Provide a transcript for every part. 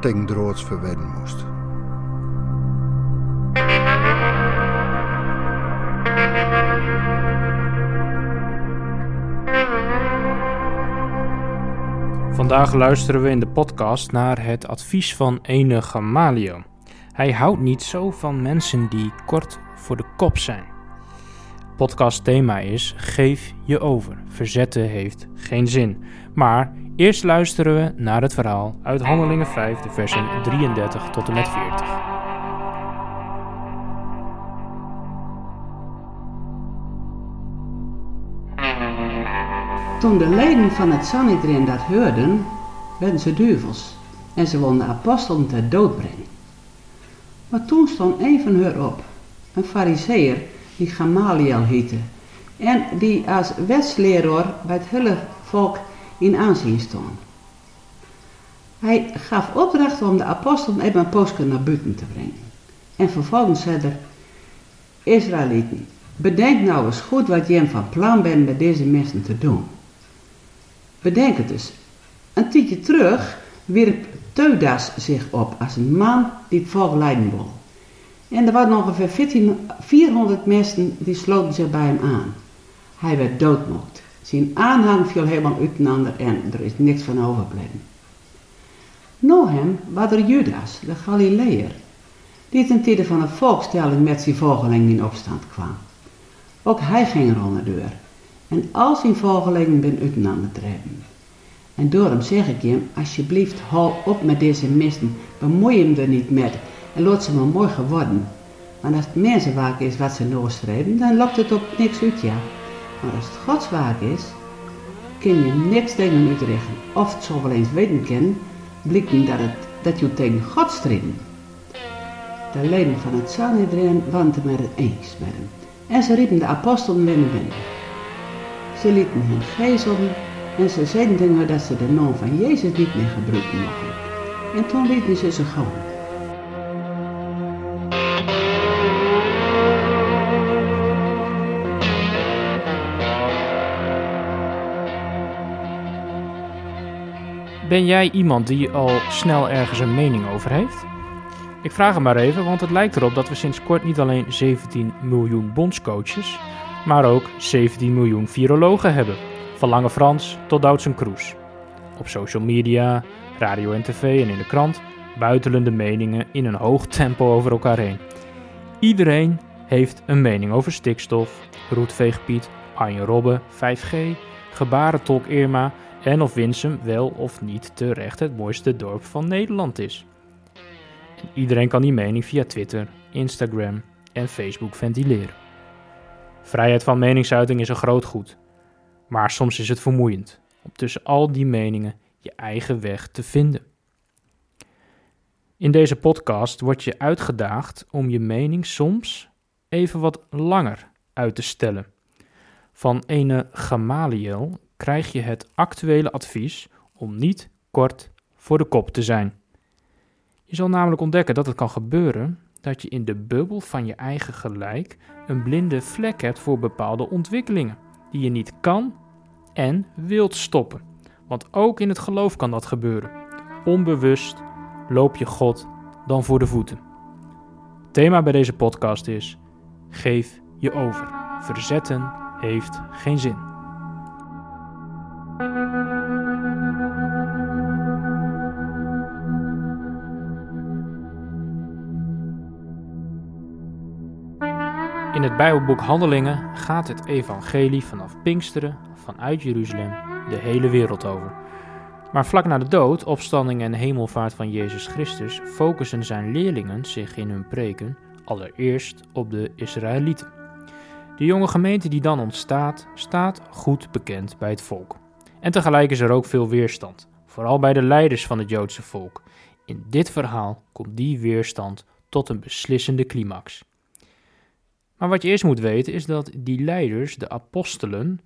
tegen moest. Vandaag luisteren we in de podcast naar het advies van ene Gamaliel. Hij houdt niet zo van mensen die kort voor de kop zijn. Podcast thema is Geef je over. Verzetten heeft geen zin. Maar eerst luisteren we naar het verhaal uit Handelingen 5, de versen 33 tot en met 40. Toen de leden van het Sanhedrin dat hoorden, werden ze duivels en ze wilden de apostelen ter dood brengen. Maar toen stond een van hen op, een fariseer die Gamaliel heette en die als wetsleraar bij het hele volk in aanzien stond. Hij gaf opdracht om de apostelen even een poosje naar buiten te brengen. En vervolgens zei er, Israëlieten, bedenk nou eens goed wat je van plan bent met deze mensen te doen. Bedenk het dus. Een tijdje terug wierp Teudas zich op als een man die het volk leiden wil. En er waren ongeveer 14, 400 mensen die sloten zich bij hem aan. Hij werd doodmokt. Zijn aanhang viel helemaal uiteenander en er is niks van overgebleven. Na hem was er Judas, de Galileër, die ten tijde van een volkstelling met zijn volgelingen in opstand kwam. Ook hij ging er onder deur en al zijn volgelingen ben uiteenander treden. En daarom zeg ik hem, alsjeblieft, hou op met deze misten, bemoei hem er niet met en laat ze maar mooi geworden. Want als het mensenwaak is wat ze noostreven, dan loopt het op niks uit, ja. Maar als het godswaak is, kun je niks tegen uitrichten. Of het zo wel eens weten kennen, blijkt dat, het, dat je tegen God strijden. De leden van het Sanhedrin waren het met het eens met hem. En ze riepen de apostelen binnen binnen. Ze lieten hem gezelen en ze zeiden dat ze de naam van Jezus niet meer gebruiken mochten. En toen lieten ze ze gaan. Ben jij iemand die al snel ergens een mening over heeft? Ik vraag het maar even, want het lijkt erop dat we sinds kort niet alleen 17 miljoen bondscoaches, maar ook 17 miljoen virologen hebben. Van Lange Frans tot Doutzen Kroes. Op social media, radio en tv en in de krant buitelen de meningen in een hoog tempo over elkaar heen. Iedereen heeft een mening over stikstof, roetveegpiet, Arjen Robben, 5G, gebarentolk Irma en of Winsum wel of niet terecht het mooiste dorp van Nederland is. En iedereen kan die mening via Twitter, Instagram en Facebook ventileren. Vrijheid van meningsuiting is een groot goed, maar soms is het vermoeiend om tussen al die meningen je eigen weg te vinden. In deze podcast word je uitgedaagd om je mening soms even wat langer uit te stellen. Van ene Gamaliel krijg je het actuele advies om niet kort voor de kop te zijn. Je zal namelijk ontdekken dat het kan gebeuren dat je in de bubbel van je eigen gelijk een blinde vlek hebt voor bepaalde ontwikkelingen die je niet kan en wilt stoppen. Want ook in het geloof kan dat gebeuren. Onbewust loop je God dan voor de voeten. Thema bij deze podcast is: geef je over. Verzetten heeft geen zin. In het Bijbelboek Handelingen gaat het evangelie vanaf Pinksteren, vanuit Jeruzalem, de hele wereld over. Maar vlak na de dood, opstanding en hemelvaart van Jezus Christus focussen zijn leerlingen zich in hun preken allereerst op de Israëlieten. De jonge gemeente die dan ontstaat, staat goed bekend bij het volk. En tegelijk is er ook veel weerstand, vooral bij de leiders van het Joodse volk. In dit verhaal komt die weerstand tot een beslissende climax. Maar wat je eerst moet weten is dat die leiders, de apostelen,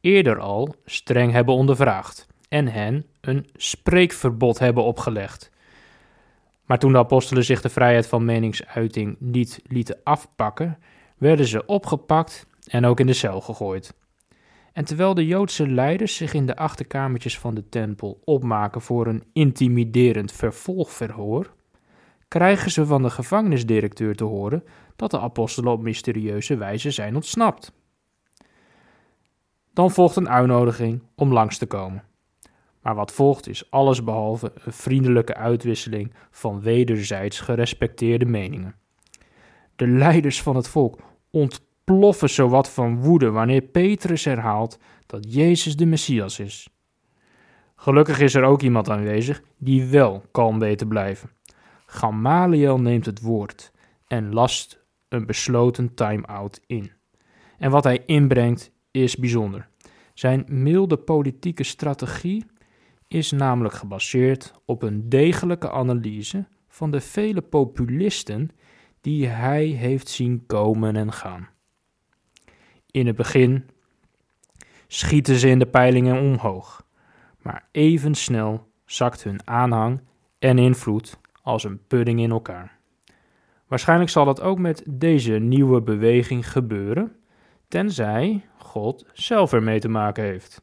eerder al streng hebben ondervraagd en hen een spreekverbod hebben opgelegd. Maar toen de apostelen zich de vrijheid van meningsuiting niet lieten afpakken, werden ze opgepakt en ook in de cel gegooid. En terwijl de Joodse leiders zich in de achterkamertjes van de tempel opmaken voor een intimiderend vervolgverhoor, krijgen ze van de gevangenisdirecteur te horen dat de apostelen op mysterieuze wijze zijn ontsnapt. Dan volgt een uitnodiging om langs te komen. Maar wat volgt is allesbehalve een vriendelijke uitwisseling van wederzijds gerespecteerde meningen. De leiders van het volk ontploffen zowat van woede wanneer Petrus herhaalt dat Jezus de Messias is. Gelukkig is er ook iemand aanwezig die wel kalm weet te blijven. Gamaliel neemt het woord en last een besloten time-out in. En wat hij inbrengt is bijzonder. Zijn milde politieke strategie is namelijk gebaseerd op een degelijke analyse van de vele populisten die hij heeft zien komen en gaan. In het begin schieten ze in de peilingen omhoog, maar even snel zakt hun aanhang en invloed als een pudding in elkaar. Waarschijnlijk zal dat ook met deze nieuwe beweging gebeuren, tenzij God zelf ermee te maken heeft.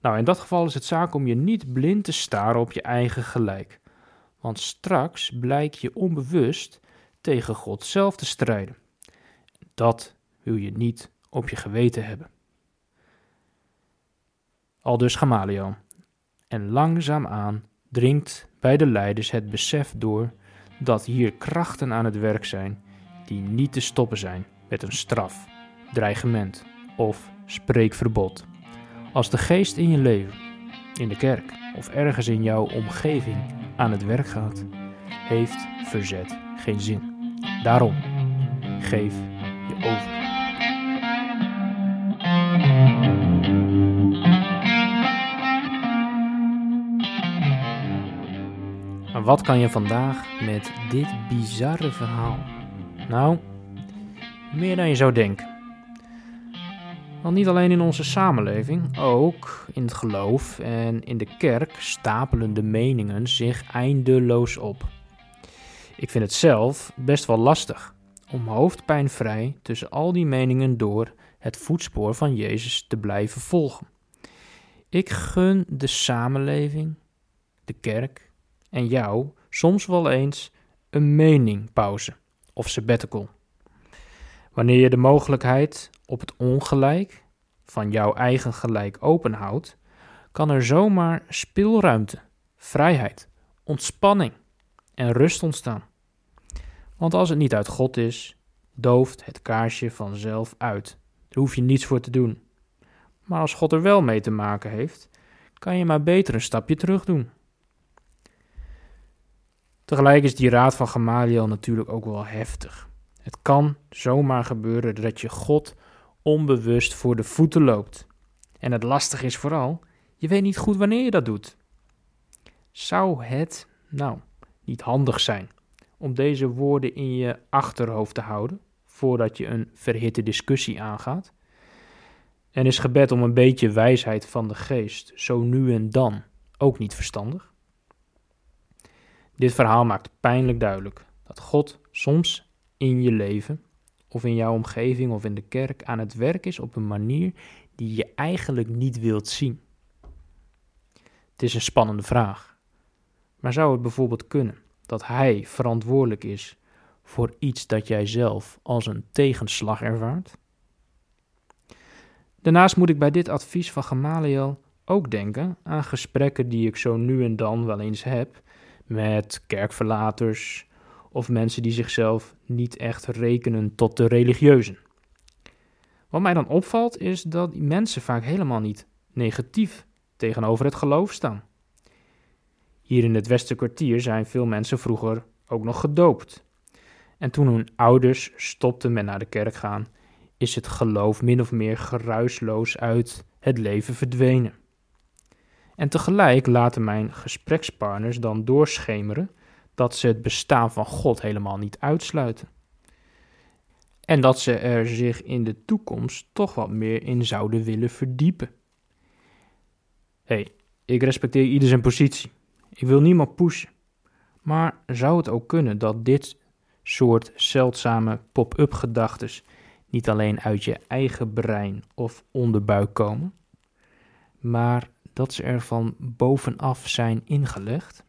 Nou, in dat geval is het zaak om je niet blind te staren op je eigen gelijk, want straks blijk je onbewust tegen God zelf te strijden. Dat wil je niet op je geweten hebben. Al dus Gamaliel. En langzaamaan dringt bij de leiders het besef door dat hier krachten aan het werk zijn die niet te stoppen zijn met een straf, dreigement of spreekverbod. Als de geest in je leven, in de kerk of ergens in jouw omgeving aan het werk gaat, heeft verzet geen zin. Daarom, geef je over. Wat kan je vandaag met dit bizarre verhaal? Nou, meer dan je zou denken. Want niet alleen in onze samenleving, ook in het geloof en in de kerk stapelen de meningen zich eindeloos op. Ik vind het zelf best wel lastig om hoofdpijnvrij tussen al die meningen door het voetspoor van Jezus te blijven volgen. Ik gun de samenleving, de kerk en jou soms wel eens een meningpauze of sabbatical. Wanneer je de mogelijkheid op het ongelijk van jouw eigen gelijk openhoudt, kan er zomaar speelruimte, vrijheid, ontspanning en rust ontstaan. Want als het niet uit God is, dooft het kaarsje vanzelf uit. Daar hoef je niets voor te doen. Maar als God er wel mee te maken heeft, kan je maar beter een stapje terug doen. Tegelijk is die raad van Gamaliel natuurlijk ook wel heftig. Het kan zomaar gebeuren dat je God onbewust voor de voeten loopt. En het lastig is vooral, je weet niet goed wanneer je dat doet. Zou het, nou, niet handig zijn om deze woorden in je achterhoofd te houden voordat je een verhitte discussie aangaat? En is gebed om een beetje wijsheid van de geest zo nu en dan ook niet verstandig? Dit verhaal maakt pijnlijk duidelijk dat God soms in je leven of in jouw omgeving of in de kerk aan het werk is op een manier die je eigenlijk niet wilt zien. Het is een spannende vraag. Maar zou het bijvoorbeeld kunnen dat Hij verantwoordelijk is voor iets dat jij zelf als een tegenslag ervaart? Daarnaast moet ik bij dit advies van Gamaliel ook denken aan gesprekken die ik zo nu en dan wel eens heb met kerkverlaters of mensen die zichzelf niet echt rekenen tot de religieuzen. Wat mij dan opvalt is dat die mensen vaak helemaal niet negatief tegenover het geloof staan. Hier in het Westerkwartier zijn veel mensen vroeger ook nog gedoopt. En toen hun ouders stopten met naar de kerk gaan, is het geloof min of meer geruisloos uit het leven verdwenen. En tegelijk laten mijn gesprekspartners dan doorschemeren dat ze het bestaan van God helemaal niet uitsluiten. En dat ze er zich in de toekomst toch wat meer in zouden willen verdiepen. Hé, hey, ik respecteer ieder zijn positie. Ik wil niemand pushen. Maar zou het ook kunnen dat dit soort zeldzame pop-up gedachtes niet alleen uit je eigen brein of onderbuik komen, maar dat ze er van bovenaf zijn ingelegd?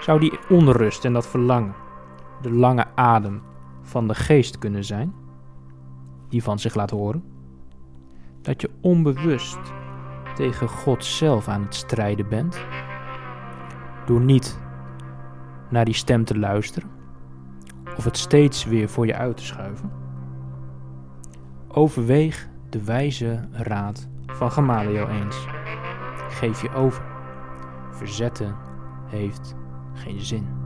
Zou die onrust en dat verlangen de lange adem van de geest kunnen zijn, die van zich laat horen? Dat je onbewust tegen God zelf aan het strijden bent, door niet naar die stem te luisteren of het steeds weer voor je uit te schuiven? Overweeg de wijze raad van Gamaliel eens. Geef je over. Verzetten heeft geen zin.